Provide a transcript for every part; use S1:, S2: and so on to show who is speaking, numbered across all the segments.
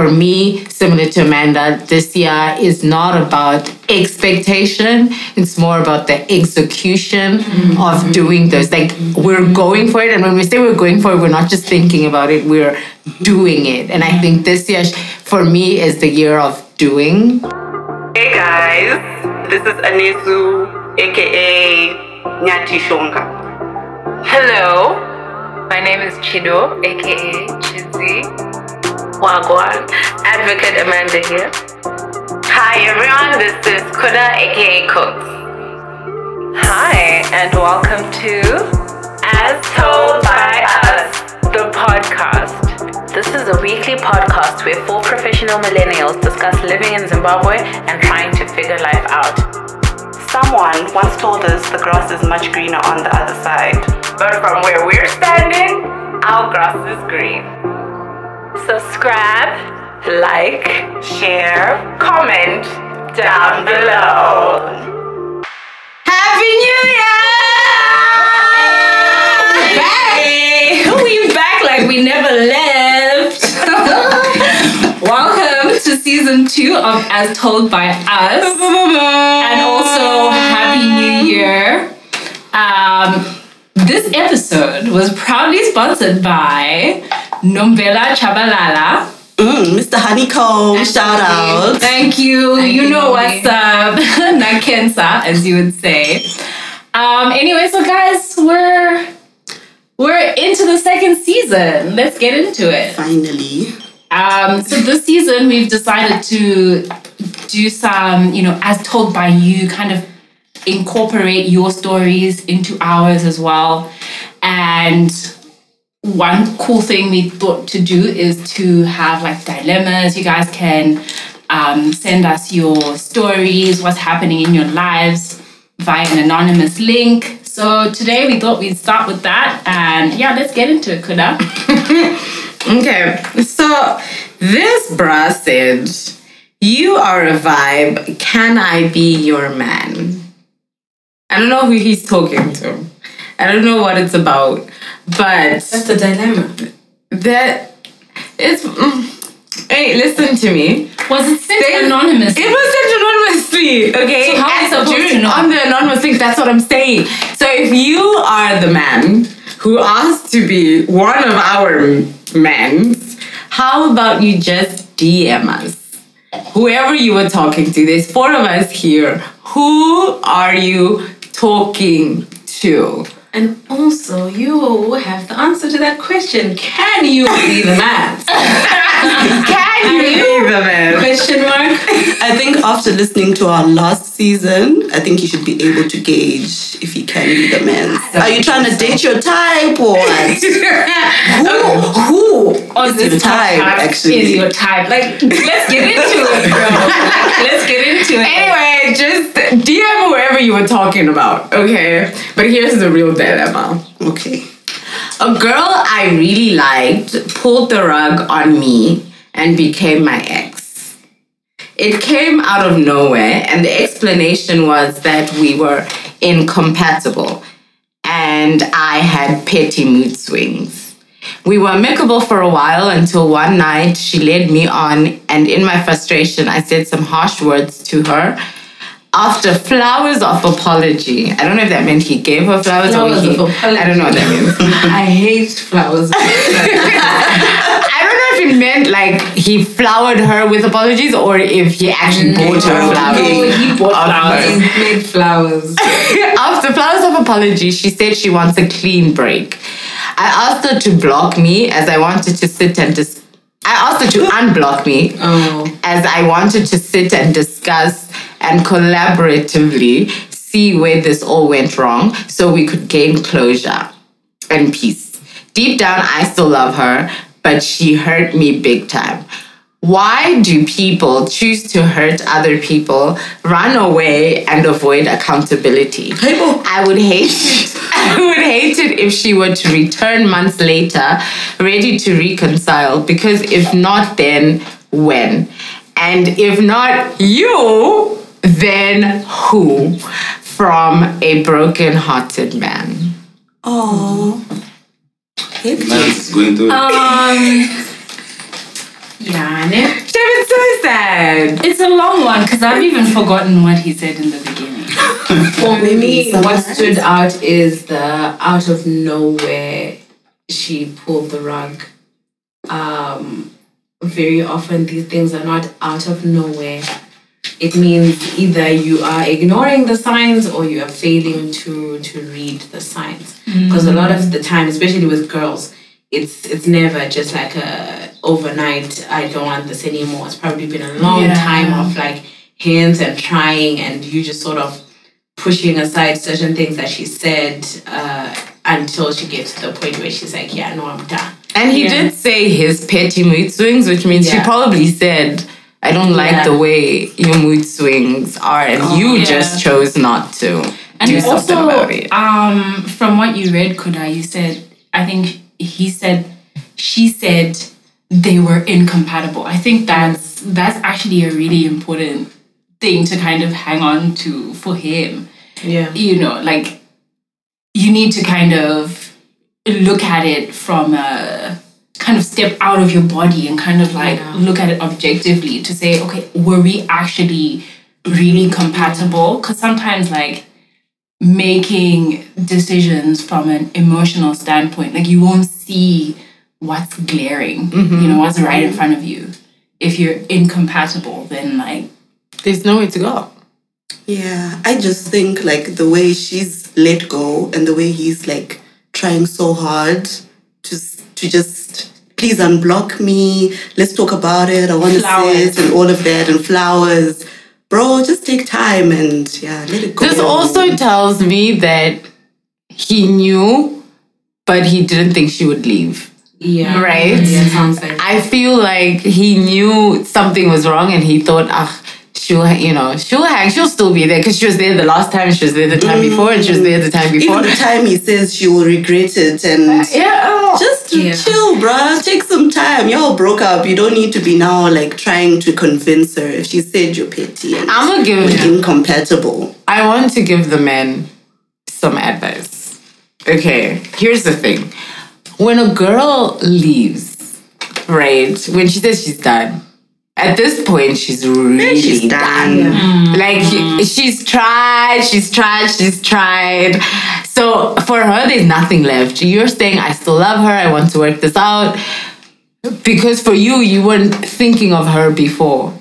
S1: for me, similar to Amanda, this year is not about expectation. It's more about the execution mm-hmm. of doing those. Like we're going for it, and when we say we're going for it, we're not just thinking about it. We're doing it. And I think this year, for me, is the year of doing.
S2: Hey guys, this is Anesu, aka Nyati Shonga.
S3: Hello, my name is Chido, aka Chizzy. Wagwan, Advocate Amanda here.
S2: Hi everyone, this is Kuda, aka Cooks.
S3: Hi, and welcome to As Told by Us, the podcast. This is a weekly podcast where four professional millennials discuss living in Zimbabwe and trying to figure life out.
S2: Someone once told us the grass is much greener on the other side.
S3: But from where we're standing, our grass is green. Subscribe, like,
S2: Share.
S3: comment down below.
S1: Happy New Year!
S4: Hey, we back like we never left. Welcome to season two of As Told by Us, and also Happy New Year. Um, this episode was proudly sponsored by Nombhela Chabalala.
S5: Mm, Mr. Honeycomb, shout out.
S4: Thank you.
S1: Thank
S4: you
S1: you,
S4: know what's up. Nakensa, as you would say. Um, anyway, so guys, we're we're into the second season. Let's get into it.
S5: Finally.
S4: Um, so this season we've decided to do some, you know, as told by you, kind of incorporate your stories into ours as well. And one cool thing we thought to do is to have like dilemmas. You guys can um, send us your stories, what's happening in your lives via an anonymous link. So today we thought we'd start with that. And yeah, let's get into it, Kuda.
S1: Okay, so this bra said, You are a vibe. Can I be your man? I don't know who he's talking to. I don't know what it's about, but
S5: That's the dilemma.
S1: that it's. mm, Hey, listen to me.
S4: Was it sent
S1: They-
S4: anonymously?
S1: It was sent anonymously, okay?
S4: So how are
S1: And
S4: supposed to know?
S1: On the anonymous thing, that's what I'm saying. So if you are the man who asked to be one of our men, how about you just DM us? Whoever you were talking to, there's four of us here. Who are you talking to?
S5: And also, you have the answer to that question. Can you be the man?
S1: Can you be the man?
S5: question mark. I think after listening to our last season, I think you should be able to gauge if he can be the man. Are you trying to date your type or what? who who is
S4: this
S5: your type, actually?
S4: Is your type. Like, let's get into it, bro. let's get into it.
S1: Anyway, just DM whoever you were talking about, okay? But here's the real dilemma.
S5: okay.
S1: A girl I really liked pulled the rug on me and became my ex. It came out of nowhere, and the explanation was that we were incompatible and I had petty mood swings. We were amicable for a while until one night she led me on, and in my frustration, I said some harsh words to her. After flowers of apology, I don't know if that meant he gave her flowers,
S5: Flowers
S1: or he. I don't know what that means.
S5: I hate flowers.
S1: I don't know if it meant like he flowered her with apologies or if he actually bought her flowers.
S5: No, he bought flowers. He made flowers.
S1: After flowers of apology, she said she wants a clean break. I asked her to block me as I wanted to sit and dis- I asked her to unblock me
S5: Oh.
S1: as I wanted to sit and discuss and collaboratively see where this all went wrong so we could gain closure and peace. Deep down, I still love her, but she hurt me big time. Why do people choose to hurt other people, run away, and avoid accountability?
S5: People.
S1: I would hate it. I would hate it if she were to return months later, ready to reconcile. Because if not, then when? And if not you, then who? From a broken-hearted man.
S5: Oh.
S6: Man's going through it.
S4: Um, Yeah, and it,
S5: Shame, it's so sad.
S4: it's a long one because I've even forgotten what he said in the beginning.
S5: For me,
S2: some
S5: what stood out is the out of nowhere she pulled the rug. Um, very often these things are not out of nowhere. It means either you are ignoring the signs or you are failing to to read the signs. Because a lot of the time, especially with girls, it's it's never just like a overnight. I don't want this anymore. It's probably been a long
S4: Yeah.
S5: time of like hints and trying, and you just sort of pushing aside certain things that she said uh, until she gets to the point where she's like, yeah, no, I'm done.
S1: And he
S4: Yeah.
S1: did say his petty mood swings, which means she probably said, I don't like
S5: Yeah.
S1: the way your mood swings are, and you
S4: yeah.
S1: just chose not to
S4: And
S1: do something about it.
S4: um, from what you read, Kuda, you said, I think he said, she said they were incompatible. I think that's that's actually a really important thing to kind of hang on to for him.
S5: Yeah.
S4: You know, like you need to kind of look at it from a kind of step out of your body and kind of like
S5: Yeah.
S4: look at it objectively to say, okay, were we actually really compatible? Because sometimes, like, making decisions from an emotional standpoint, like, you won't see what's glaring, mm-hmm. you know, what's right in mm-hmm. front of you. If you're incompatible, then, like,
S1: There's nowhere to go.
S2: Yeah, I just think like the way she's let go and the way he's like trying so hard to s- to just please unblock me. Let's talk about it. I want to
S4: Flowers.
S2: sit and all of that and flowers. Bro, just take time and yeah, let it go.
S1: This also tells me that he knew, but he didn't think she would leave.
S5: Yeah.
S1: Right?
S5: Yeah, sounds like
S1: I feel like he knew something was wrong and he thought, ah, she'll, you know, she'll hang, she'll still be there because she was there the last time, she was there the time before, and she was there the time before.
S2: even the time he says she will regret it and
S1: yeah.
S2: just
S5: Yeah.
S2: chill, bruh. Take some time. Y'all broke up. You don't need to be now like trying to convince her if she said you're petty and
S1: I'm gonna give
S2: incompatible.
S1: I want to give the men some advice. Okay, here's the thing. When a girl leaves, right, when she says she's done, at this point she's really
S2: she's
S1: done.
S2: done. Mm. Mm.
S1: Like she's tried, she's tried, she's tried. So for her, there's nothing left. You're saying, I still love her, I want to work this out. Because for you, you weren't thinking of her before.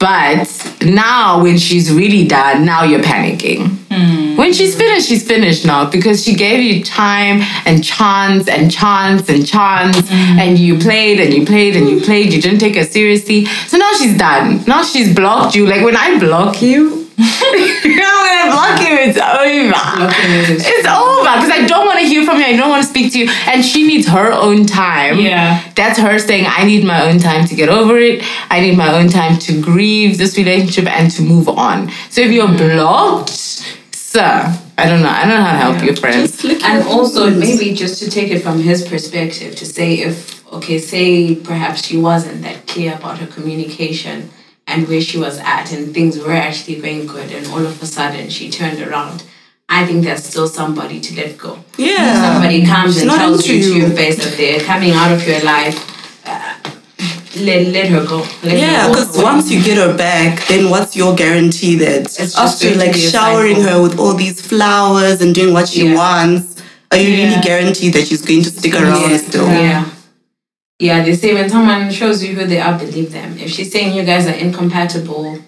S1: But now, when she's really done, now you're panicking. Hmm. When she's finished, she's finished now because she gave you time and chance and chance and chance, hmm. and you played and you played and you played. You didn't take her seriously. So now she's done. Now she's blocked you. Like when I block you, when I block you, it's over.
S5: Blocking
S1: It's over because I don't want to hear from you. I don't want to speak to you. And she needs her own time.
S4: Yeah.
S1: That's her saying, I need my own time to get over it. I need my own time to grieve this relationship and to move on. So if you're blocked, sir, I don't know. I don't know how to help you, friends.
S5: and also maybe just to take it from his perspective to say if okay say perhaps she wasn't that clear about her communication and where she was at and things were actually going good and all of a sudden she turned around i think there's still somebody to let go
S2: Yeah.
S5: somebody comes
S2: She's
S5: and tells you to
S2: you.
S5: your face that they're coming out of your life uh, let, let her go let
S2: Yeah, because once you get her back, then what's your guarantee that
S5: just
S2: after like showering her with all these flowers and doing what she
S5: Yeah.
S2: wants, are you
S4: Yeah.
S2: really guaranteed that she's going to stick around
S5: yeah.
S2: still?
S5: Yeah. Yeah, they say when someone shows you who they are, believe them. If she's saying you guys are incompatible,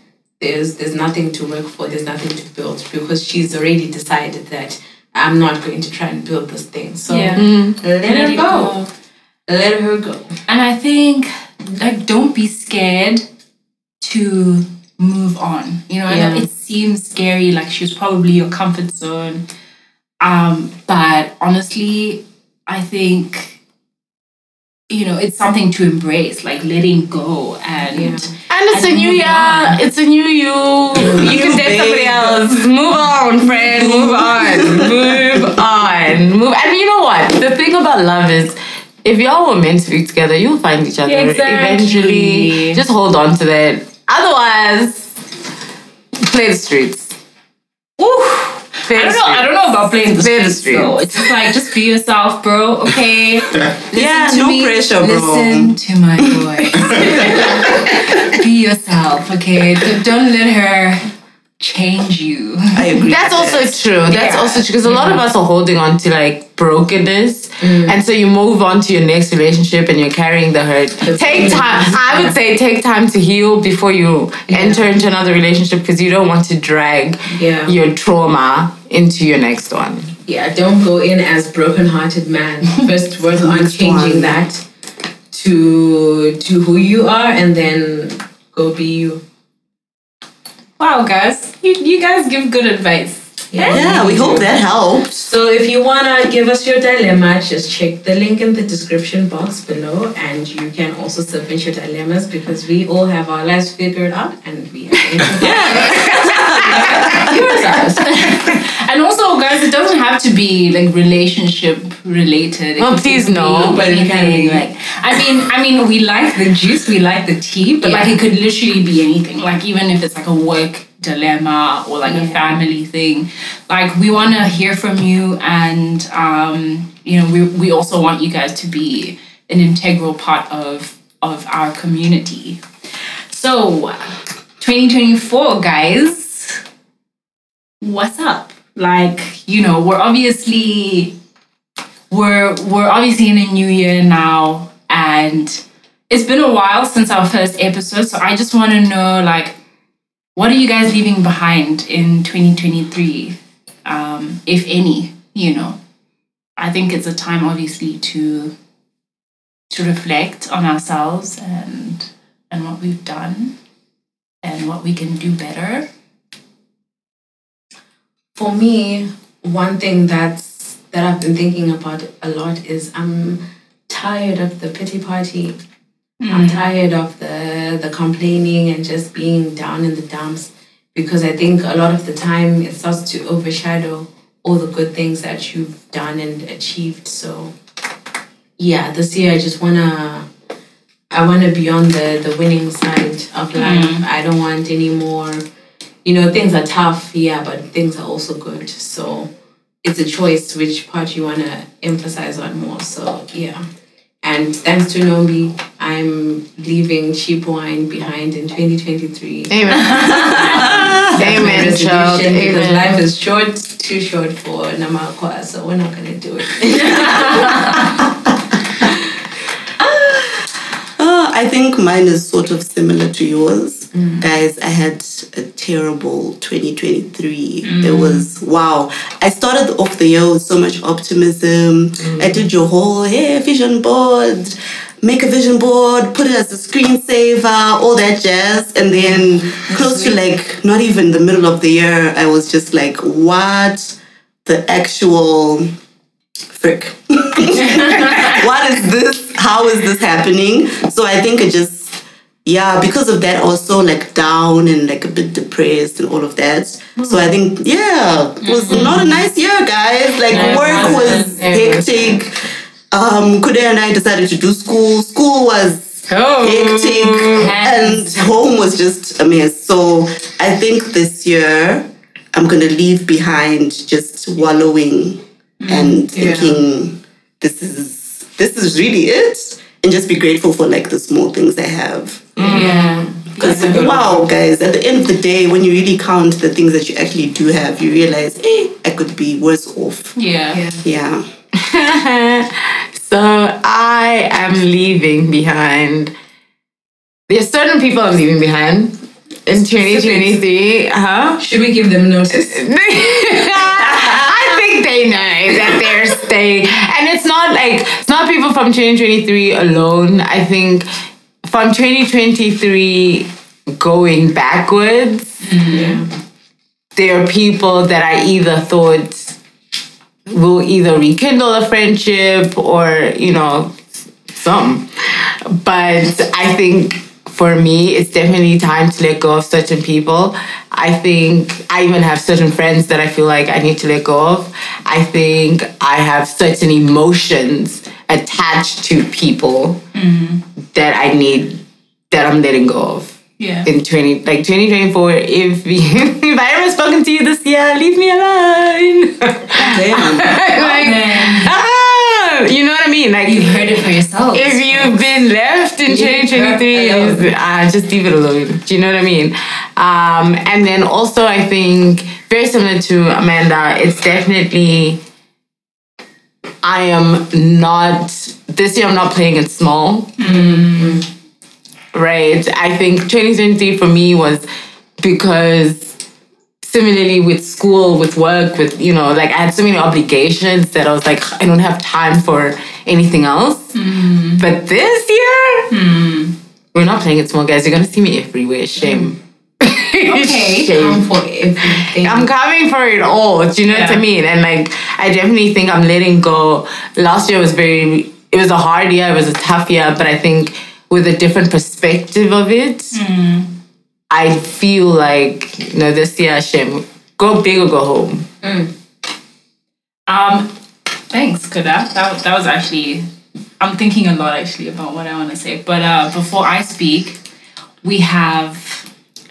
S5: there's there's nothing to work for, there's nothing to build because she's already decided that I'm not going to try and build this thing. So
S4: Yeah.
S5: let, her
S4: it
S5: go. Let her go.
S4: And I think like don't be scared to move on. You know, I know
S5: Yeah.
S4: it seems scary, like she was probably your comfort zone. Um, but honestly, I think you know it's something to embrace, like letting go and
S1: And it's a new
S4: move
S1: year.
S4: on.
S1: It's a new you. You can date somebody else. Move on, friend. Move on. Move on. Move. And you know what? The thing about love is, if y'all were meant to be together, you'll find each other
S4: Exactly.
S1: eventually. Just hold on to that. Otherwise, play the streets. Ooh,
S4: I don't know. I don't know about playing the streets though. It's just like just be yourself, bro. Okay.
S2: yeah, no
S4: me,
S2: pressure, bro.
S4: Listen to my voice. be yourself, okay? Don't let her change you.
S2: I agree.
S1: That's also
S2: that.
S1: true. That's
S4: Yeah.
S1: also true because a lot of mm-hmm. us are holding on to like brokenness, mm. and so you move on to your next relationship and you're carrying the hurt. Take time. I would say take time to heal before you enter into another relationship because you don't want to drag
S5: Yeah.
S1: your trauma into your next one.
S5: Yeah, don't go in as broken-hearted man. First work on changing
S2: one.
S5: that to to who you are, and then go be you.
S4: Wow, guys, you, you guys give good advice.
S2: Yeah, we hope that helped.
S5: So if you wanna give us your dilemma, just check the link in the description box below, and you can also submit your dilemmas because we all have our lives figured out, and we have yours out.
S4: And also, guys, it doesn't have to be like relationship related. It
S1: Oh, please no.
S5: But it can be.
S4: Like, I mean, I mean, we like the juice, we like the tea, but like it could literally be anything. Like even if it's like a work dilemma or like a family thing, like we want to hear from you, and um, you know, we we also want you guys to be an integral part of of our community. So, 2024, guys what's up? Like you know we're obviously we're we're obviously in a new year now and it's been a while since our first episode so i just want to know like what are you guys leaving behind in 2023 um, if any you know. I think it's a time obviously to to reflect on ourselves and and what we've done and what we can do better
S5: For me, one thing that's that I've been thinking about a lot is I'm tired of the pity party. I'm hmm. tired of the the complaining and just being down in the dumps because I think a lot of the time it starts to overshadow all the good things that you've done and achieved. So yeah, this year I just wanna I wanna be on the the winning side of hmm. life. I don't want any more you know, things are tough, yeah, but things are also good. So it's a choice which part you want to emphasize on more. So yeah. And thanks to Nombi, I'm leaving cheap wine behind in 2023.
S1: Amen.
S5: My
S1: Amen,
S5: resolution
S1: child.
S5: because life is short, too short for Namaqua, so we're not gonna do it.
S2: Uh, I think mine is sort of similar to yours. Mm. Guys, I had a terrible 2023. Mm. It was, wow. I started off the year with so much optimism. Mm. I did your whole, hey, vision board, make a vision board, put it as a screensaver, all that jazz. And then close to like not even the middle of the year, I was just like, what the actual frick? what is this? How is this happening? So I think it just, yeah, because of that, also like down and like a bit depressed and all of that. So I think, yeah, it was not a nice year, guys. Like work was hectic. Um, Kuda and I decided to do school. School was hectic, and home was just a mess. So I think this year I'm gonna leave behind just wallowing and thinking this is this is really it, and just be grateful for like the small things I have.
S4: Yeah.
S2: Because wow, guys, at the end of the day, when you really count the things that you actually do have, you realize, hey, I could be worse off.
S4: Yeah.
S2: Yeah.
S1: so I am leaving behind. There's certain people I'm leaving behind in 2023. Huh?
S5: Should we give them notice?
S1: I think they know that they're staying. And it's not like, it's not people from 2023 alone. I think from 2023 going backwards, mm-hmm. there are people that I either thought will either rekindle a friendship or, you know, some. But I think for me, it's definitely time to let go of certain people. I think I even have certain friends that I feel like I need to let go of. I think I have certain emotions attached to people that I need, that I'm letting go of.
S4: Yeah.
S1: in 20 like 2024 if if I haven't spoken to you this year leave me alone
S2: Damn.
S1: like
S4: man.
S1: ah, you know what I mean like
S4: You heard it for yourself.
S1: if you've been left in 2023
S5: alone.
S1: uh, just leave it alone do you know what I mean um, and then also I think very similar to Amanda it's definitely I am not this year I'm not playing it small mm. right? I think 2023 for me was because similarly with school, with work, with, you know, like I had so many obligations that I was like, I don't have time for anything else. Mm. But this year, mm. we're not playing it small, guys. You're going to see me everywhere. Shame.
S5: Okay, come for everything.
S1: I'm coming for it all. Do you know what I mean? And like, I definitely think I'm letting go. Last year was very, it was a hard year, it was a tough year, but I think with a different perspective of it, I feel like, you know, this year, Shem, go big or go home.
S4: Um, thanks, Kuda. That, that was actually, I'm thinking a lot actually about what I want to say. But uh, before I speak, we have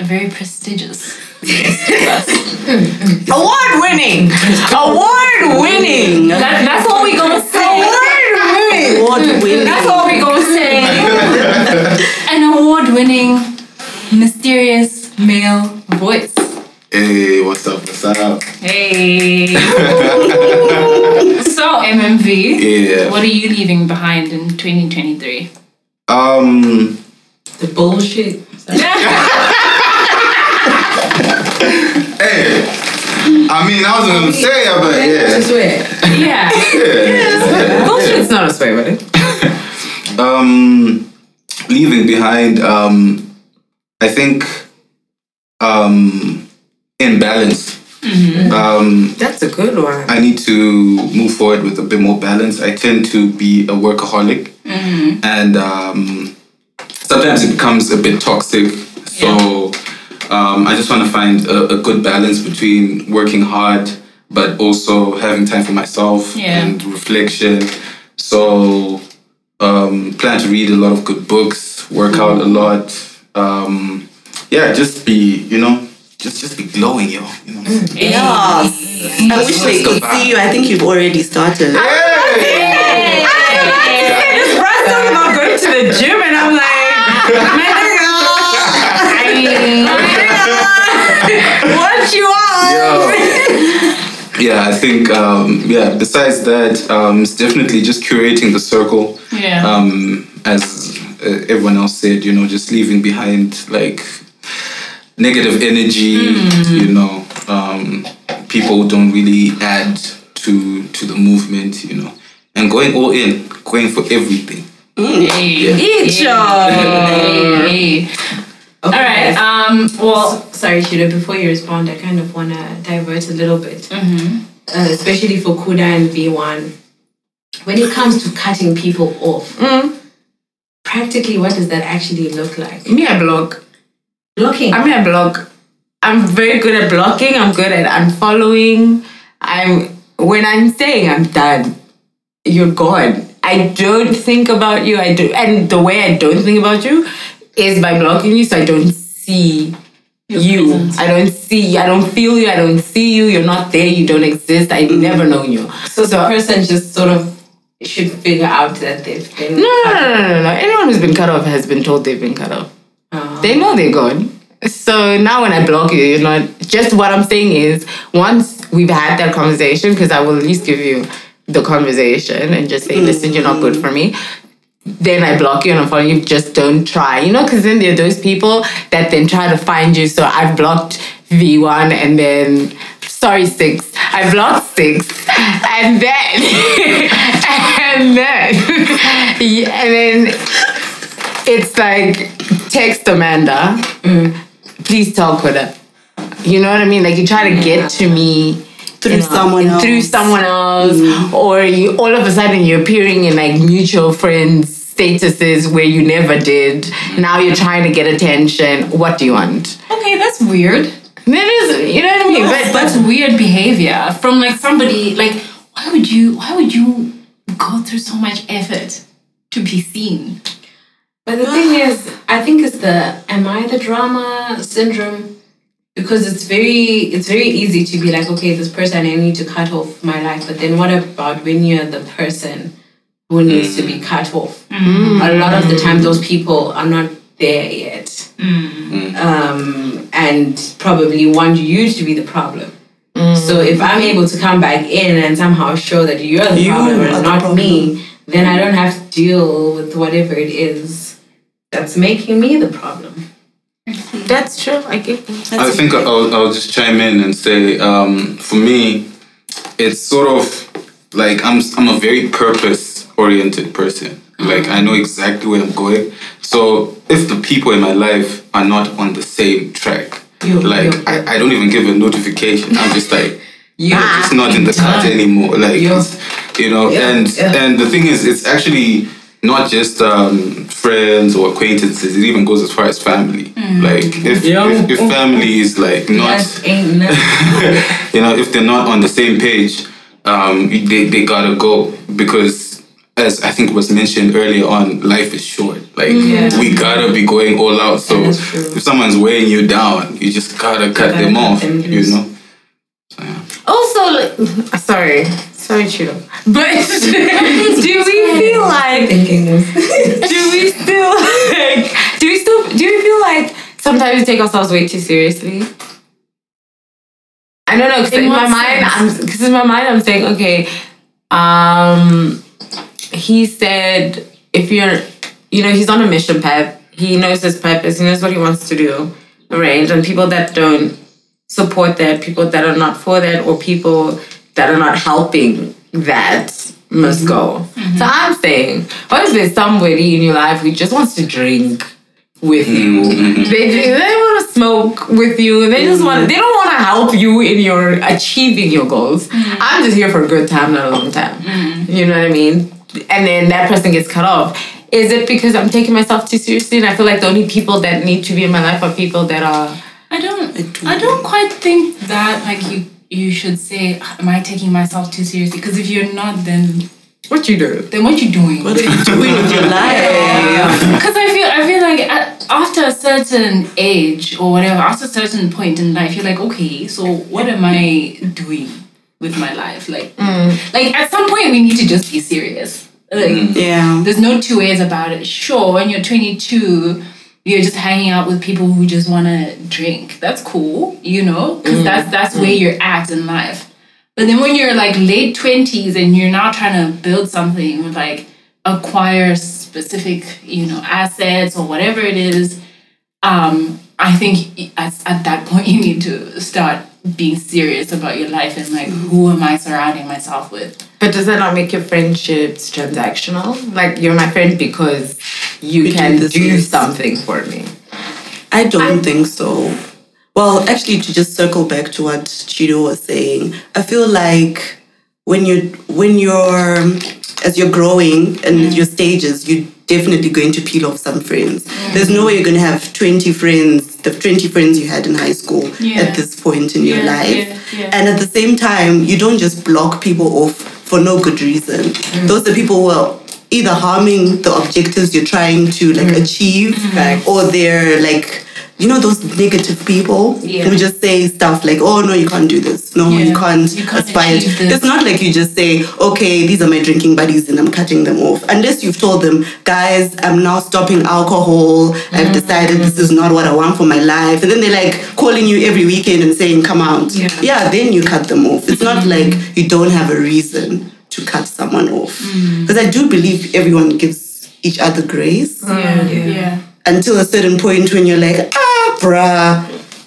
S4: a very prestigious guest with us.
S1: Award winning! Award winning!
S4: That, that's all we gonna say.
S2: Award winning.
S4: That's all we gonna say. An award-winning, mysterious male voice.
S6: Hey, what's up? What's up?
S4: Hey. so MMV,
S6: Yeah.
S4: what are you leaving behind in 2023?
S6: Um.
S5: the bullshit.
S6: Hey. I mean, I wasn't gonna say it, but
S5: I
S6: yeah.
S5: swear.
S4: Yeah.
S6: yeah.
S1: Bullshit's not a swear.
S6: Um, leaving behind. Um, I think. Um, imbalance. Um,
S1: That's a good one.
S6: I need to move forward with a bit more balance. I tend to be a workaholic, and um, sometimes it becomes a bit toxic. So um, I just want to find a, a good balance between working hard, but also having time for myself
S4: Yeah.
S6: and reflection. So um, plan to read a lot of good books, work out a lot. Um, yeah, just be you know. Just, just be glowing, yo. You know what I'm?
S2: Yes. I wish they could see you. I think you've already started.
S6: Hey!
S1: This bruh's talking about going to the gym, and I'm like, my nigga, what you want?
S6: yeah, I think um, yeah. Besides that, um, it's definitely just curating the circle.
S4: Yeah.
S6: Um, as uh, everyone else said, you know, just leaving behind like negative energy. You know, um, people who don't really add to to the movement. You know, and going all in, going for everything.
S4: Hey.
S1: Each
S4: Hey. All right. Um. Well.
S5: Sorry, Shida, before you respond, I kind of want to divert a little bit. Uh, especially for Kuda and V1. When it comes to cutting people off, practically what does that actually look like?
S1: Me, I block.
S5: Blocking.
S1: I mean, I block. I'm very good at blocking. I'm good at unfollowing. I'm when I'm saying I'm done, you're gone. I don't think about you. I do, and the way I don't think about you is by blocking you, so I don't see you.
S4: presence.
S1: I don't see. I don't feel you. I don't see you. You're not there. You don't exist. I've mm-hmm. never know you.
S5: so so the person just sort of should figure out that they've been.
S1: No, no, no, no, no, no. Anyone who's been cut off has been told they've been cut off. Oh. They know they're gone. So now when I block you, you're not. Just what I'm saying is, once we've had that conversation, because I will at least give you the conversation and just say, listen, you're not good mm-hmm. for me. Then I block you on and unfollow you. Just don't try, you know, because then there are those people that then try to find you. So I've blocked V1 and then sorry six. I blocked six, and then and then and then it's like text Amanda, mm. please talk with her. You know what I mean? Like you try to get to me
S2: Through
S1: you uh, know,
S2: someone else.
S1: through someone else, or you all of a sudden you're appearing in like mutual friends statuses where you never did. Now you're trying to get attention. What do you want?
S4: Okay, that's weird.
S1: That is, you know what I mean?
S4: But that's weird behavior from like somebody. Like, why would you? Why would you go through so much effort to be seen?
S5: But the thing is, I think it's the am I the drama syndrome? Because it's very it's very easy to be like, okay, this person I need to cut off my life. But then what about when you're the person who needs to be mm. cut off? Mm. A lot of the time mm. those people are not there yet. Um, and probably want you to be the problem. So if I'm able to come back in and somehow show that you're the
S2: You
S5: problem and not
S2: problem.
S5: me, then I don't have to deal with whatever it is that's making me the problem.
S1: That's true. I get that.
S6: I think I'll, I'll just chime in and say, um, for me, it's sort of like I'm I'm a very purpose oriented person. Like I know exactly where I'm going. So if the people in my life are not on the same track,
S5: You-
S6: like
S5: you-
S6: I, I don't even give a notification. I'm just like
S5: You
S6: you're not in the cards anymore. Like
S5: You-
S6: you know,
S5: Yeah,
S6: and
S5: yeah.
S6: and the thing is, it's actually not just um, friends or acquaintances. It even goes as far as family. Like if, if if family is like not
S5: That
S6: you know, if they're not on the same page, um, they, they gotta go because, as I think was mentioned earlier on, life is short. Like
S5: Yeah.
S6: we gotta be going all out. So
S5: That is true.
S6: if someone's weighing you down, you just gotta cut
S5: gotta
S6: them
S5: cut
S6: off.
S5: them
S6: you know. So, yeah.
S1: Also, like, sorry, sorry, Chido. But do we feel like
S5: Thinking this.
S1: do we still like do we still do we feel like sometimes we take ourselves way too seriously? I don't know because
S4: In
S1: in, my
S4: what
S1: mind. I'm because in my mind I'm saying okay, um, he said if you're, you know, he's on a mission, Pep. He knows his purpose. He knows what he wants to do, arrange, and people that don't support that, people that are not for that, or people that are not helping that must go. Mm-hmm. So I'm saying, what if there's somebody in your life who just wants to drink with you? Mm-hmm. They, they want to smoke with you. They just want. They don't want to help you in your achieving your goals. Mm-hmm. I'm just here for a good time, not a long time. You know what I mean? And then that person gets cut off. Is it because I'm taking myself too seriously and I feel like the only people that need to be in my life are people that are
S4: I don't. I don't quite think that like you you should say, "Am I taking myself too seriously?" Because if you're not, then
S1: what you do?
S4: then what you doing?
S2: What are you doing with your life?
S4: Because I feel I feel like at, after a certain age or whatever, after a certain point in life, you're like, okay, so what am I doing with my life? Like, mm. like at some point we need to just be serious. Like,
S2: Yeah.
S4: there's no two ways about it. Sure, when you're 22, you're just hanging out with people who just want to drink. That's cool, you know, because that's that's where you're at in life. But then when you're like late 20s and you're now trying to build something like acquire specific, you know, assets or whatever it is, um, I think at, at that point you need to start being serious about your life and like who am I surrounding myself with?
S1: But does that not make your friendships transactional? Like you're my friend because you
S2: We
S1: can
S2: this,
S1: do something for me.
S2: I don't think so. Well, actually, to just circle back to what Chido was saying, I feel like when you when you're as you're growing and mm. your stages, you're definitely going to peel off some friends. Mm. There's no way you're going to have 20 friends, the 20 friends you had in high school
S4: Yeah.
S2: at this point in your life.
S4: yeah, yeah.
S2: And at the same time, you don't just block people off for no good reason. Mm. Those are people who are either harming the objectives you're trying to like mm-hmm. achieve mm-hmm. or they're like you know those negative people?
S4: Yeah.
S2: who just say stuff like oh no you can't do this. No you can't,
S4: You can't
S2: aspire to
S4: this.
S2: it's not like you just say okay these are my drinking buddies and i'm cutting them off. Unless you've told them guys i'm now stopping alcohol. I've mm-hmm. decided this is not what i want for my life. And then they're like calling you every weekend and saying come out.
S4: Yeah.
S2: yeah then you cut them off. It's not like you don't have a reason to cut someone off because i do believe everyone gives each other grace
S4: Yeah, yeah.
S2: until a certain point when you're like, ah, bruh,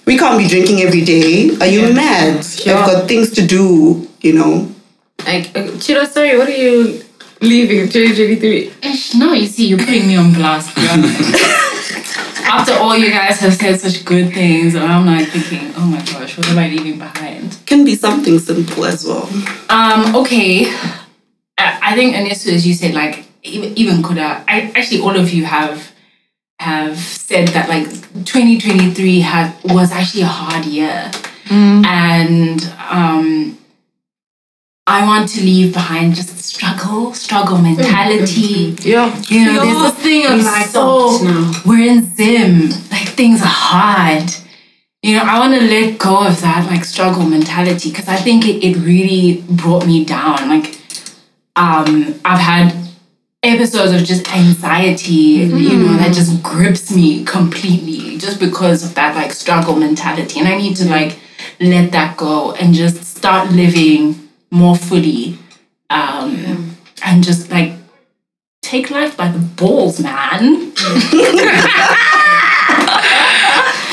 S2: we can't be drinking every day. Are you mad? I've got things to do, you know.
S1: Like, uh, Chido, sorry, what are you leaving 2023?
S4: Ish, No, you see, you're putting me on blast. After all you guys have said such good things, I'm like thinking, oh my gosh, what am I leaving behind?
S2: Can be something simple as well.
S4: Um, okay. I, I think Anesu, as you said, like even even Kuda, I actually all of you have have said that like 2023 had was actually a hard year. And um I want to leave behind just struggle, struggle mentality.
S1: Yeah.
S4: You know, there's this thing of
S5: we
S4: like,
S5: soft
S4: oh,
S5: now.
S4: we're in Zim, like things are hard. You know, I want to let go of that like struggle mentality because I think it, it really brought me down. Like, um, I've had episodes of just anxiety, you know, that just grips me completely just because of that like struggle mentality. And I need to like let that go and just start living more fully. Um, and just like take life by the balls, man.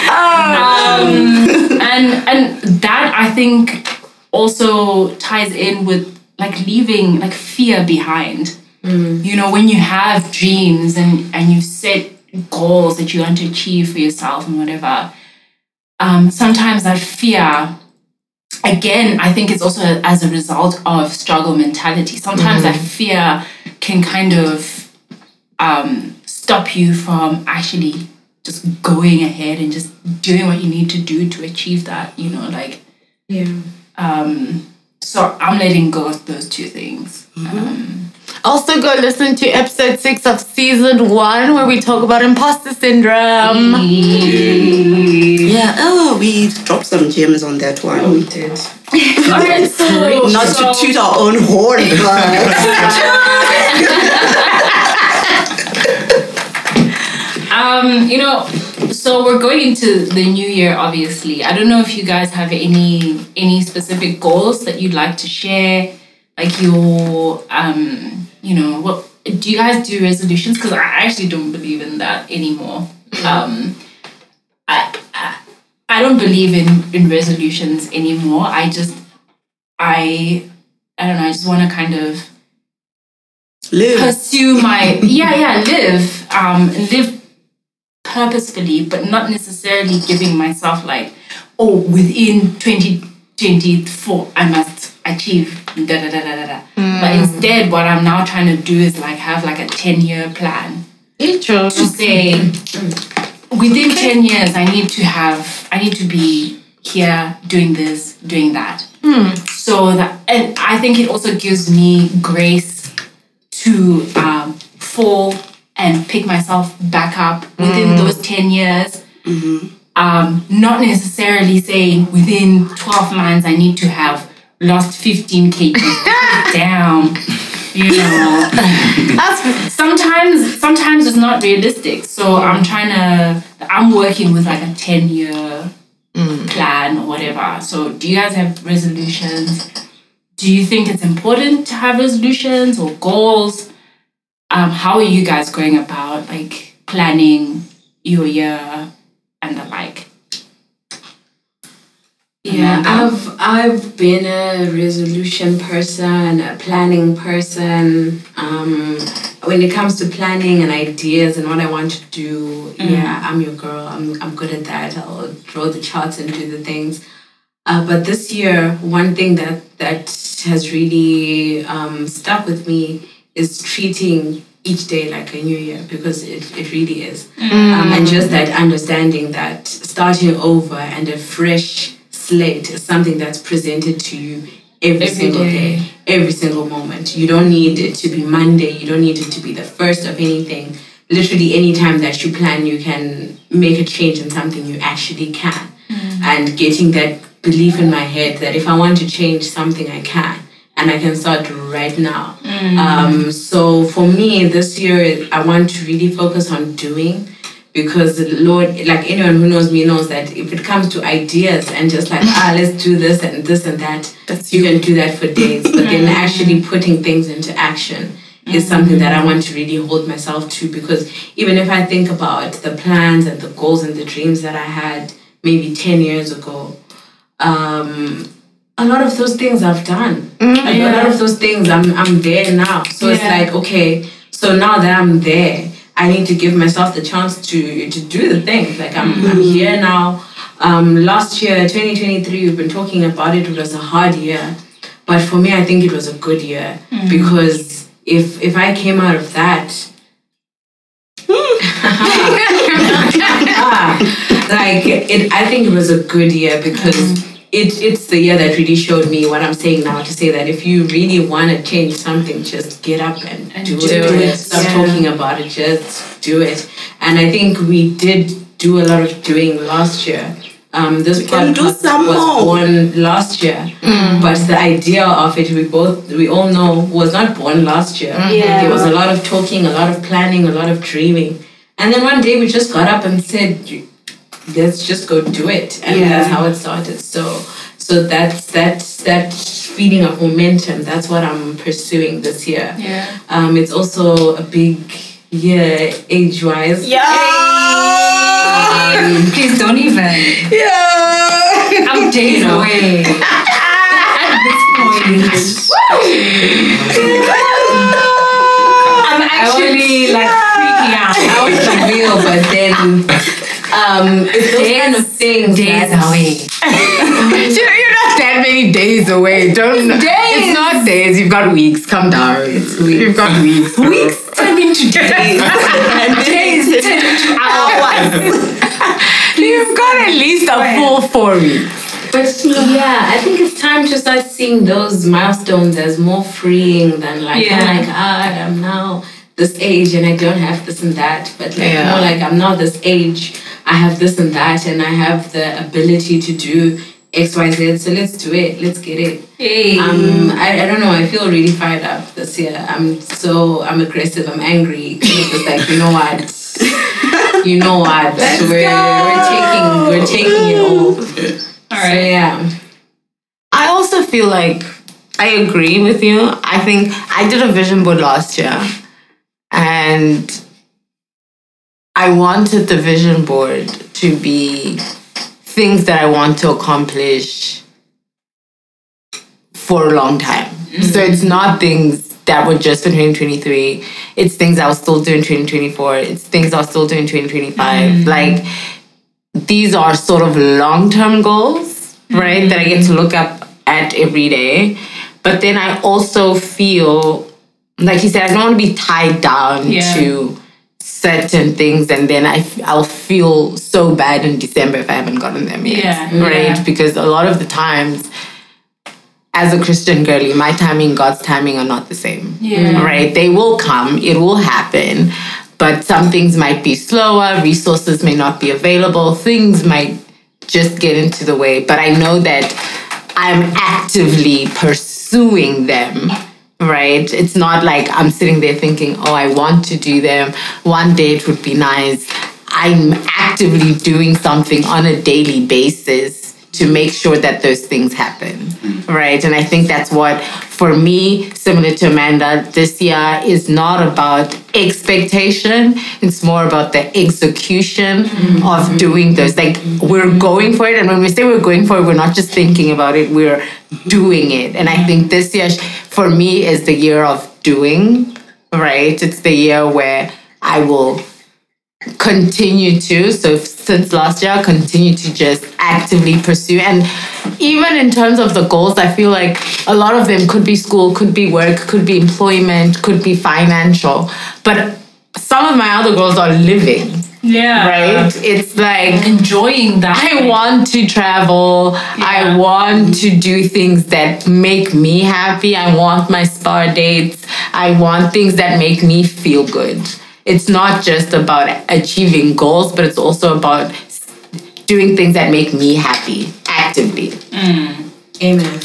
S4: um, and and that I think also ties in with like leaving like fear behind. You know, when you have dreams and and you set goals that you want to achieve for yourself and whatever, um, sometimes that fear again, I think it's also as a result of struggle mentality. Sometimes that fear can kind of um, stop you from actually just going ahead and just doing what you need to do to achieve that. You know, like
S5: Yeah.
S4: um, so I'm letting go of those two things. Um,
S1: Also, go listen to episode six of season one where we talk about imposter syndrome.
S2: Yeah, oh, we dropped some gems on that one.
S5: Oh, We did.
S4: Alright, so
S2: Not
S4: so-
S2: to toot our own horn, but
S4: Um, you know, so we're going into the new year. Obviously, I don't know if you guys have any any specific goals that you'd like to share, like your um, you know, what do you guys do resolutions? Because I actually don't believe in that anymore. Um, I, I I don't believe in in resolutions anymore. I just I I don't know. I just want to kind of
S2: live.
S4: pursue my yeah yeah live um live purposefully but not necessarily giving myself like oh within 2024 i must achieve da da da da da da. But instead what i'm now trying to do is like have like a 10 year plan to say within 10 years i need to have i need to be here doing this doing that. So that and i think it also gives me grace to um, fall and pick myself back up within those 10 years. Um, not necessarily saying within 12 months i need to have lost 15 kg down you know. Sometimes sometimes it's not realistic. So i'm trying to i'm working with like a 10 year plan or whatever. So do you guys have resolutions? Do you think it's important to have resolutions or goals? Um, how are you guys going about like planning your year and the like
S5: Yeah,
S4: Amanda?
S5: I've I've been a resolution person, a planning person. Um, when it comes to planning and ideas and what I want to do, yeah, I'm your girl. I'm I'm good at that. I'll draw the charts and do the things. Uh, but this year, one thing that that has really um, stuck with me is treating each day like a new year because it, it really is. Um, and just that understanding that starting over and a fresh slate is something that's presented to you every, single
S4: day.
S5: day, every single moment. You don't need it to be Monday, you don't need it to be the first of anything. Literally, anytime that you plan, you can make a change in something you actually can. And getting that belief in my head that if I want to change something, I can. And I can start right now. Um, so for me, this year, I want to really focus on doing because the Lord, like anyone who knows me knows that if it comes to ideas and just like, ah, let's do this and this and that, you can do that for days. But then actually putting things into action is something that I want to really hold myself to because even if I think about the plans and the goals and the dreams that I had maybe 10 years ago, um, a lot of those things I've done. A lot of those things I'm I'm there now. So it's like, okay, so now that I'm there, I need to give myself the chance to to do the thing. Like I'm I'm mm-hmm. here now. Um, last year, 2023, we've been talking about it. It was a hard year, but for me, I think it was a good year mm. because if if I came out of that, like it, I think it was a good year because mm. It, it's the year that really showed me what I'm saying now to say that if you really want to change something, just get up and, do,
S4: do
S5: it.
S4: it.
S5: Stop
S4: Yeah.
S5: talking about it, just do it. And I think we did do a lot of doing last year. Um, this
S2: can do
S5: podcast
S2: some
S5: was
S2: more.
S5: born last year, but the idea of it, we both we all know, was not born last year.
S3: Yeah.
S5: There was a lot of talking, a lot of planning, a lot of dreaming, and then one day we just got up and said, "Let's just go do it," and
S3: Yeah.
S5: that's how it started. So, so that's that's that feeling of momentum. That's what I'm pursuing this year.
S4: Yeah.
S5: Um, it's also a big year age wise. Um,
S4: Please don't even.
S2: Yeah.
S4: I'm days away. At this point. I'm actually like freaking out.
S5: I was real, but then um, it's those kind of things.
S4: Days
S5: that-
S4: away.
S1: You know, you're not that many days away. Don't. It's not days. You've got weeks. Come down. Weeks. You've got weeks. Weeks.
S4: Turn into days. days turn into hours.
S1: You've got at least a full four weeks.
S5: But yeah, I think it's time to start seeing those milestones as more freeing than like,
S4: Yeah.
S5: oh my god, I'm now this age and I don't have this and that. But like
S1: Yeah.
S5: more like I'm now this age, I have this and that, and I have the ability to do X, Y, Z. So let's do it. Let's get it.
S4: Hey.
S5: Um, I, I don't know. I feel really fired up this year. I'm so I'm aggressive. I'm angry. It's just like you know what, you know what. we're we're taking we're taking it all.
S4: All
S5: So
S4: right.
S5: yeah.
S1: I also feel like I agree with you. I think I did a vision board last year and I wanted the vision board to be things that I want to accomplish for a long time. Mm. So it's not things that were just for 2023. It's things I'll still do in 2024. It's things I'll still do in 2025. Mm. Like these are sort of long-term goals, right? That I get to look up at every day. But then I also feel, like you said, I don't want to be tied down
S4: Yeah.
S1: to certain things, and then I f- I'll feel so bad in December if I haven't gotten them yet,
S4: Yeah.
S1: right?
S4: Yeah.
S1: Because a lot of the times, as a Christian girly, my timing, God's timing are not the same,
S4: Yeah.
S1: right? They will come, it will happen, but some things might be slower, resources may not be available, things might just get into the way. But I know that I'm actively pursuing them, right? It's not like I'm sitting there thinking, oh, I want to do them. One day it would be nice. I'm actively doing something on a daily basis to make sure that those things happen, mm-hmm. right? And I think that's what, for me, similar to Amanda, this year is not about expectation. It's more about the execution mm-hmm. of doing those. Like we're mm-hmm. going for it, and when we say we're going for it, we're not just thinking about it. We're doing it. And I think this year, for me, is the year of doing. Right? It's the year where I will continue to so since last year I continue to just actively pursue and even in terms of the goals i feel like a lot of them could be school could be work could be employment could be financial but some of my other goals are living
S4: Yeah.
S1: right it's like
S4: Enjoying that.
S1: I want to travel. I want to do things that make me happy. I want my spa dates. I want things that make me feel good. It's not just about achieving goals, but it's also about doing things that make me happy actively. Mm.
S5: Amen.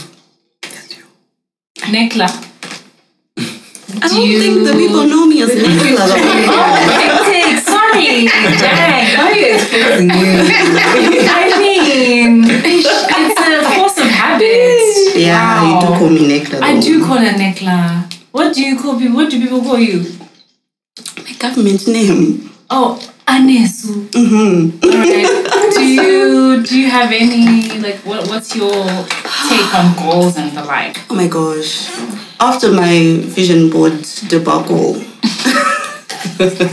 S4: Nekla.
S2: I don't think the people know me as oh, Nicola.
S4: Hectic. Dang, why are you exposing you? I mean, it's a force of habit.
S2: Yeah, you do call me Nicola.
S4: I do call her Nekla. What do you call people? What do people call you?
S2: My government name.
S4: Oh, Anesu.
S2: Mm-hmm.
S4: Alright. do you do you have any like what what's your take on goals and the like?
S2: Oh my gosh. After my vision board debacle.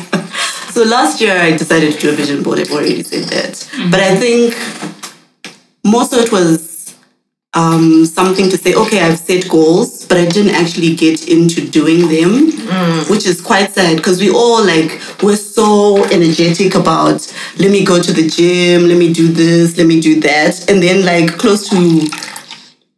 S2: so last year I decided to do a vision board. I've already said that. Mm-hmm. But I think more so it was um, something to say, okay, I've set goals, but I didn't actually get into doing them, mm. which is quite sad because we all like, we're so energetic about, let me go to the gym, let me do this, let me do that. And then, like, close to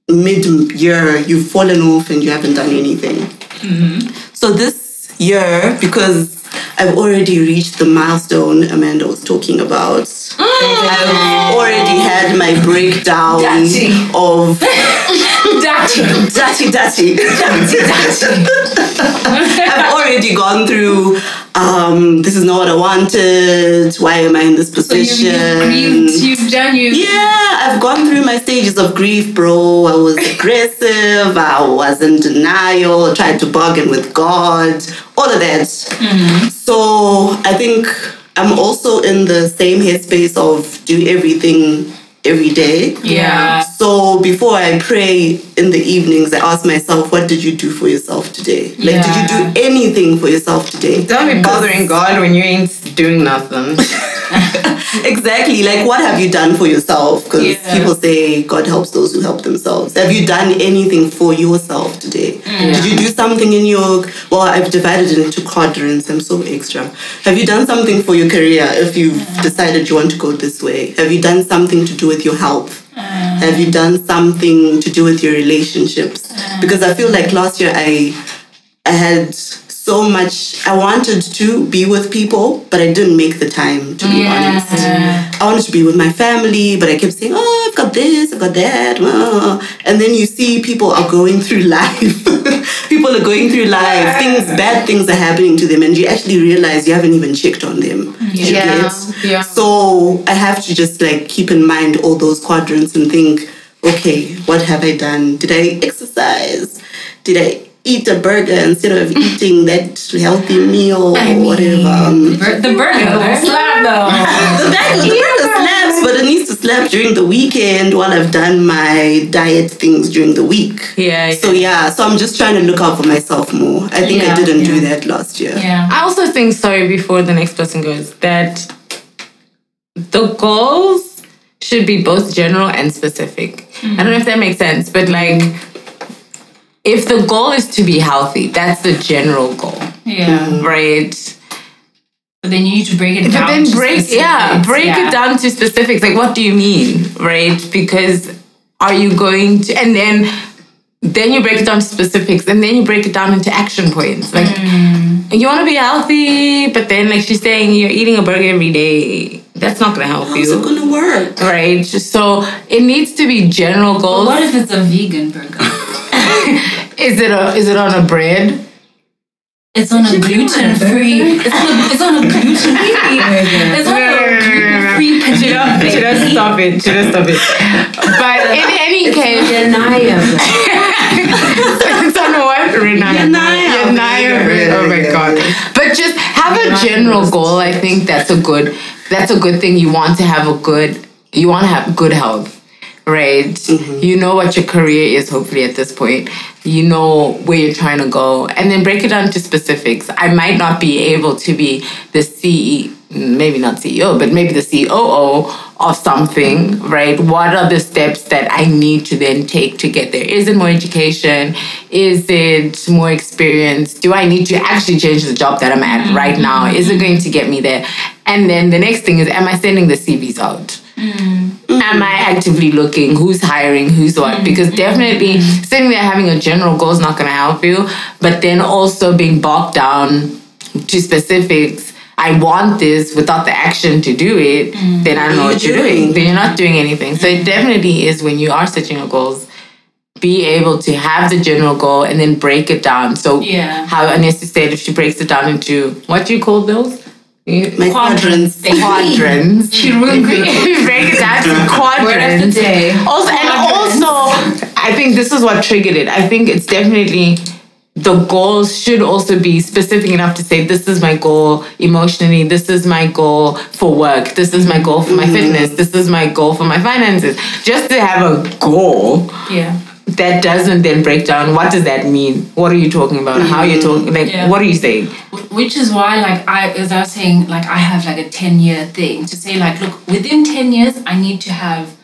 S2: mid year, you've fallen off and you haven't done anything. Mm-hmm. So this year, because I've already reached the milestone Amanda was talking about, I've already had my breakdown of
S7: Dirty.
S2: dirty, dirty, dirty, dirty. I've already gone through. Um, this is not what I wanted. Why am I in this
S4: So you've,
S2: position?
S4: you've grieved, you've done you.
S2: Yeah, I've gone through my stages of grief, bro. I was aggressive, I was in denial, I tried to bargain with God, all of that. So I think I'm also in the same headspace of do everything every day.
S4: Yeah.
S2: So before I pray in the evenings, I ask myself, what did you do for yourself today? Like, did you do anything for yourself today?
S1: Don't be bothering God when you ain't doing nothing.
S2: Exactly. Like, what have you done for yourself? Because
S4: Yeah.
S2: people say God helps those who help themselves. Have you done anything for yourself today? Mm. Did you do something in your? Well, I've divided it into quadrants. I'm so extra. Have you done something for your career? If you've mm. decided you want to go this way, have you done something to do with your health? Mm. Have you done something to do with your relationships? Because I feel like last year I I had so much I wanted to be with people, but I didn't make the time to be honest. I wanted to be with my family, but I kept saying, Oh, I've got this, I've got that. uh." And then you see people are going through life. people are going through life. Things, bad things are happening to them, and you actually realize you haven't even checked on them.
S1: Yeah, yeah.
S2: So I have to just like keep in mind all those quadrants and think, okay, what have I done? Did I exercise? Did I eat a burger instead of eating that healthy meal or whatever? Um,
S4: Bur- the burger will slap though.
S2: the bag the burger slaps, but it needs to slap during the weekend while I've done my diet things during the week.
S1: Yeah,
S2: So yeah, so I'm just trying to look out for myself more. I think I didn't do that last year.
S4: yeah.
S1: I also think, sorry, before the next person goes, that the goals should be both general and specific. I don't know if that makes sense, but like, if the goal is to be healthy, that's the general goal,
S4: Yeah. Mm-hmm.
S1: right?
S4: But then you need to break it
S1: But
S4: down.
S1: then
S4: to
S1: break, yeah,
S4: specifics,
S1: break
S4: yeah.
S1: it down to specifics. Like, what do you mean, right? Because are you going to, and then then you break it down to specifics, and then you break it down into action points. Like, mm. you want to be healthy, but then, like she's saying, you're eating a burger every day. That's not gonna help
S2: How's it
S1: you,
S2: gonna work?
S1: right? So it needs to be general goals.
S4: What if it's a vegan burger?
S1: is it a is it on a bread?
S4: It's on a gluten free. It's on a, it's on a gluten free. It's on a gluten free potato.
S1: Should I stop it? Should I stop it? But in any case, it's on what? Renaya.
S2: Renaya.
S1: Renaya. Oh my god. But just have a general goal. I think that's a good that's a good thing. You want to have a good you want to have good health. Right? Mm-hmm. You know what your career is, hopefully, at this point. You know where you're trying to go. And then break it down to specifics. I might not be able to be the CEO, maybe not CEO, but maybe the COO of something, right? What are the steps that I need to then take to get there? Is it more education? Is it more experience? Do I need to actually change the job that I'm at right mm-hmm. now? Is it mm-hmm. going to get me there? And then the next thing is, am I sending the CVs out? Mm. Am I actively looking? Who's hiring? Who's what? Mm. Because definitely mm. sitting there having a general goal is not going to help you. But then also being bogged down to specifics. I want this without the action to do it. Then I don't know
S2: What
S1: what
S2: you
S1: you're doing.
S2: doing?
S1: Then you're not doing anything. So it definitely is when you are setting your goals. Be able to have the general goal and then break it down. So
S4: Yeah.
S1: how Anesu said, if she breaks it down into what do you call those?
S2: My quadrants.
S1: quadrants.
S4: She ruined
S1: break it down to quadrants. Also, and also, I think this is what triggered it. I think it's definitely the goals should also be specific enough to say this is my goal emotionally. This is my goal for work. This is my goal for my mm-hmm. fitness. This is my goal for my finances. Just to have a goal.
S4: Yeah.
S1: That doesn't then break down what does that mean what are you talking about how are you talking like
S4: Yeah.
S1: what are you saying
S4: Which is why, like, I, as I was saying, like, I have like a 10 year thing to say, like, look, within 10 years, I need to have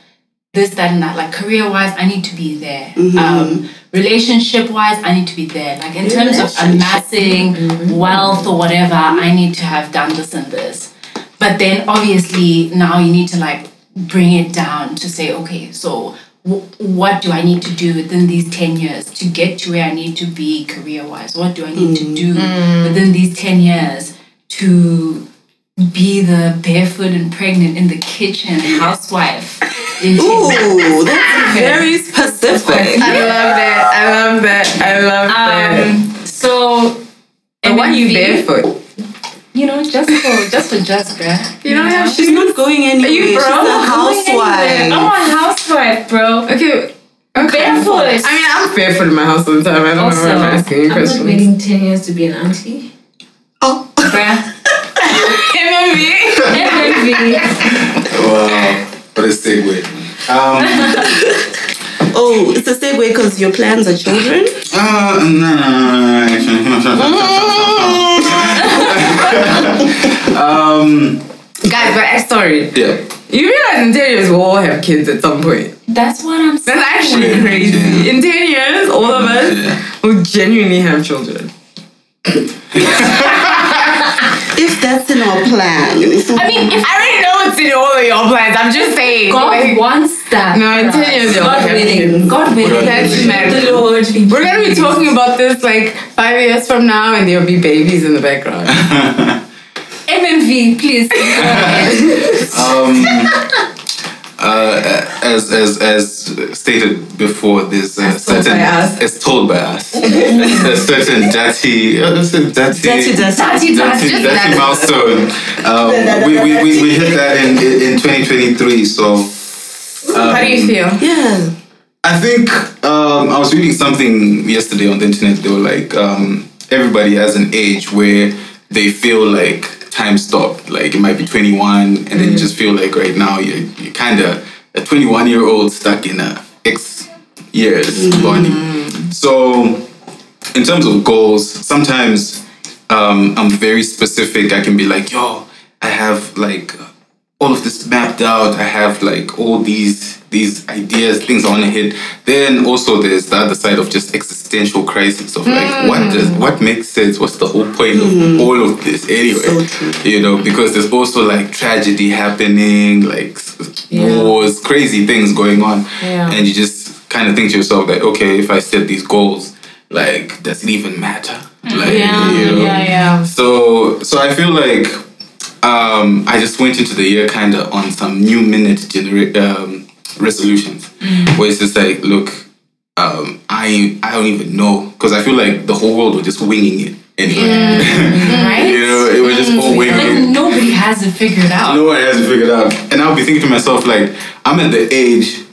S4: this, that, and that. Like career wise, I need to be there.
S2: Mm-hmm.
S4: Um, relationship wise, I need to be there. Like in terms of amassing
S2: Mm-hmm.
S4: wealth or whatever, I need to have done this and this. But then obviously now you need to like bring it down to say, okay, so what do I need to do within these 10 years to get to where I need to be career wise? What do I need to do within these 10 years to be the barefoot and pregnant in the kitchen housewife? in 10 years?
S2: Ooh, that's very specific.
S1: I love that. I love that. I love that.
S4: Um, so,
S1: And why you
S4: MMV,
S1: barefoot?
S4: You know, just for just for just, bruh.
S1: You don't have
S2: She's not going anywhere.
S1: Are you bro?
S2: She's
S1: broke?
S2: a housewife.
S4: I'm a housewife, bro.
S1: Okay. Okay.
S4: Barefoot.
S1: I mean, I'm barefoot in my house all the time. I don't know why I'm asking you
S5: I'm not
S1: questions.
S5: waiting 10 years to be an auntie.
S2: Oh,
S4: Bruh.
S1: MMV.
S4: MMV.
S6: Wow, what a segue. Um,
S2: oh, it's a segue because your plans are children.
S6: uh, no, no, no, no. um,
S1: Guys, but I'm sorry.
S6: yeah.
S1: You realize in 10 years we'll all have kids at some point.
S4: That's what I'm saying.
S1: That's actually
S6: Yeah.
S1: crazy. In 10 years, all of us
S6: Yeah.
S1: will genuinely have children.
S2: If that's in our plan.
S4: I mean, if
S1: I already know it's in all of your plans. I'm just saying.
S4: God
S1: like,
S4: wants that.
S1: no, in 10 years, you'll
S5: God
S1: have
S5: willing.
S4: God willing.
S1: That's.
S5: The Lord.
S1: We're gonna be talking about this like five years from now, and there'll be babies in the background.
S4: MMV, please. go ahead.
S6: um, uh, as as as stated before, there's a
S1: As told
S6: certain
S1: by us.
S6: as told by us, a certain dirty, uh, dirty,
S2: Dirty, dirty.
S4: Dirty,
S6: dirty,
S4: dirty.
S6: dirty milestone. Um, we, we, we, we hit that in, in 2023. So um,
S1: How do you feel?
S2: Yeah.
S6: I think um, I was reading something yesterday on the internet. They were like, um, everybody has an age where they feel like time stopped. Like it might be 21, and then you just feel like right now you're, you're kind of a 21 year old stuck in a X years body. So, in terms of goals, sometimes um, I'm very specific. I can be like, yo, I have like all of this mapped out. I have like all these these ideas, things I want to hit. Then also there's the other side of just existential crisis of like what does what makes sense? What's the whole point of all of this anyway?
S2: So.
S6: You know, because there's also like tragedy happening, like s- wars, crazy things going on,
S1: Yeah.
S6: and you just kind of think to yourself like, okay, if I set these goals, like does it even matter? Like,
S1: Yeah,
S6: you know?
S1: yeah, yeah.
S6: So so I feel like um, I just went into the year kind of on some new minute genera- um, resolutions, mm. where it's just like, look, um, I I don't even know because I feel like the whole world was just winging it anyway. Mm.
S4: right?
S6: you know, it was just all mm. winging
S4: Like nobody has it figured out.
S6: No one has it figured out, and I'll be thinking to myself like, I'm at the age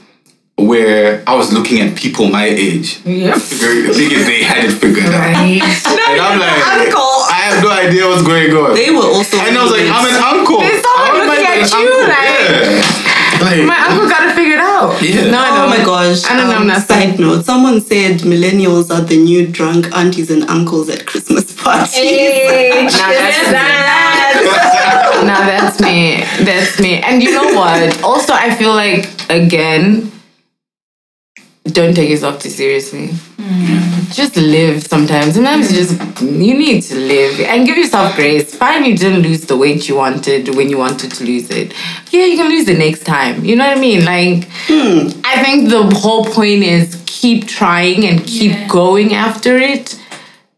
S6: where I was looking at people my age,
S1: Yep.
S6: thinking they had it figured out.
S4: Right?
S6: And I'm like,
S2: Uncle.
S6: I have no idea what's going on.
S2: They were also.
S6: And I was like, I'm an uncle.
S1: There's someone
S6: How am
S1: looking
S6: an
S1: at you,
S6: uncle?
S1: like-
S6: Yeah. Like,
S1: My uncle got it figured out.
S6: Yeah.
S1: No, I
S2: Oh
S1: don't.
S2: my gosh.
S1: I don't know
S2: um,
S1: nothing.
S2: Side note, someone said millennials are the new drunk aunties and uncles at Christmas parties.
S1: Now that's now that's me. That's me. And you know what? Also, I feel like again, don't take yourself too seriously. Mm. Just live sometimes. Sometimes you just you need to live and give yourself grace. Fine, you didn't lose the weight you wanted when you wanted to lose it. Yeah, you can lose it next time. You know what I mean? Like I think the whole point is keep trying and keep
S4: Yeah.
S1: going after it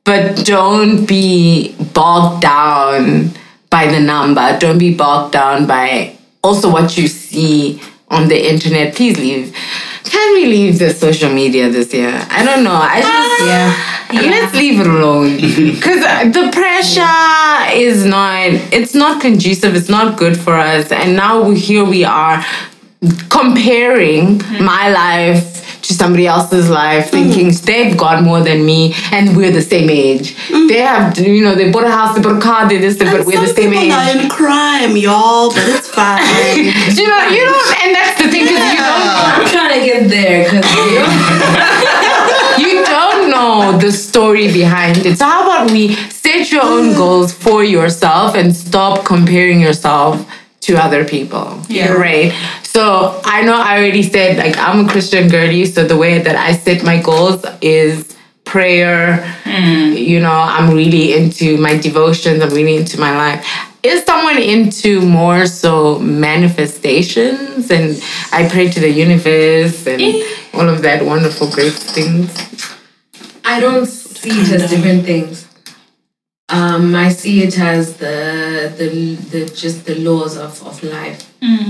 S1: but don't be bogged down by the number. Don't be bogged down by also what you see on the internet. Please leave. Can we leave the social media this year? I don't know. I just uh, yeah. Let's leave it alone because uh, the pressure is not. It's not conducive. It's not good for us. And now we, here we are comparing mm-hmm. my life to somebody else's life, thinking mm. they've got more than me and we're the same age. Mm. They have, you know, they bought a house, they bought a car, they this, they, but we're the same age.
S2: are in crime, y'all, but it's fine.
S1: you know, you don't, and that's the thing because you don't,
S5: I'm trying to get there because
S1: you don't know the story behind it. So how about we set your own mm. goals for yourself and stop comparing yourself to other people.
S4: Yeah.
S1: Right. So I know I already said like I'm a Christian girly, so the way that I set my goals is prayer. Mm. You know, I'm really into my devotions, I'm really into my life. Is someone into more so manifestations and I pray to the universe and eh. all of that wonderful great things?
S5: I don't see it as different things. Um, I see it as the the, the just the laws of, of life,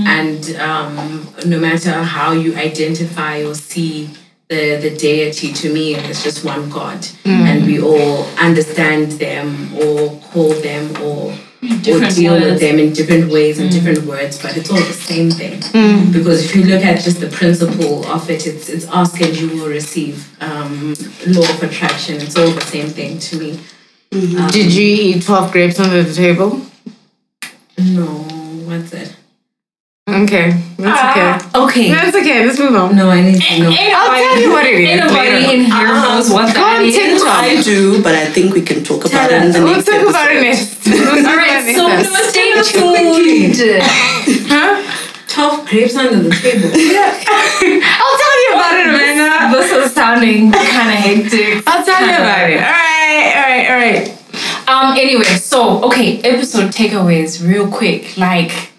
S5: and um, no matter how you identify or see the the deity, to me, it's just one God, and we all understand them or call them or or deal with them in different ways and different words, but it's all the same thing. Because if you look at just the principle of it, it's it's ask and you will receive. Um, law of attraction, it's all the same thing to me. Mm-hmm.
S1: Did you eat 12 grapes under the table?
S5: No, what's it?
S1: Okay, that's ah. okay.
S5: Okay.
S1: That's okay. Let's move on.
S5: No, I need to know.
S1: I'll tell you what it is.
S4: Anybody
S1: later.
S4: in here ah. knows what that is.
S1: TikTok.
S2: I do, but I think we can talk about it in the
S1: We'll
S2: next
S1: talk about it
S2: episode.
S1: next. We'll talk
S4: All
S1: about
S4: right,
S1: it
S4: so
S1: next
S4: no stay tuned.
S1: Huh?
S5: Twelve grapes under the table.
S1: I'll tell you about it, Amanda.
S4: This is sounding kind of hectic.
S1: I'll tell you about it. All right, all right, all right.
S4: Um. Anyway, so okay, episode takeaways, real quick. Like,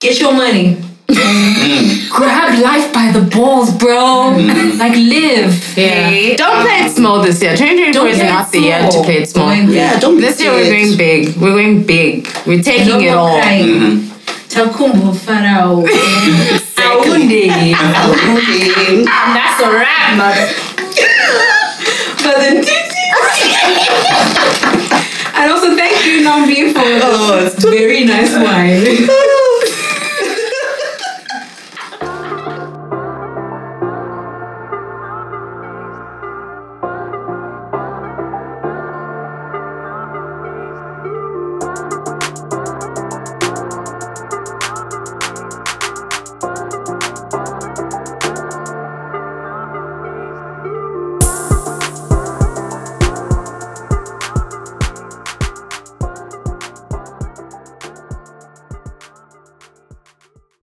S5: Get your money.
S4: grab life by the balls, bro. Like, live.
S1: Yeah.
S4: okay?
S1: Don't play it small this year. 2024
S4: Don't
S1: is
S4: play it
S1: not the year to play it small.
S5: Going
S2: Yeah, don't be
S1: This year we're going big. We're going big. We're taking
S5: No
S1: it
S5: more
S1: all.
S5: crying. Takumbo Farao.
S4: Aunde.
S2: Okay.
S4: And that's a wrap, mother.
S5: But then And also thank you, Nambi, for
S2: Oh,
S5: very nice wine.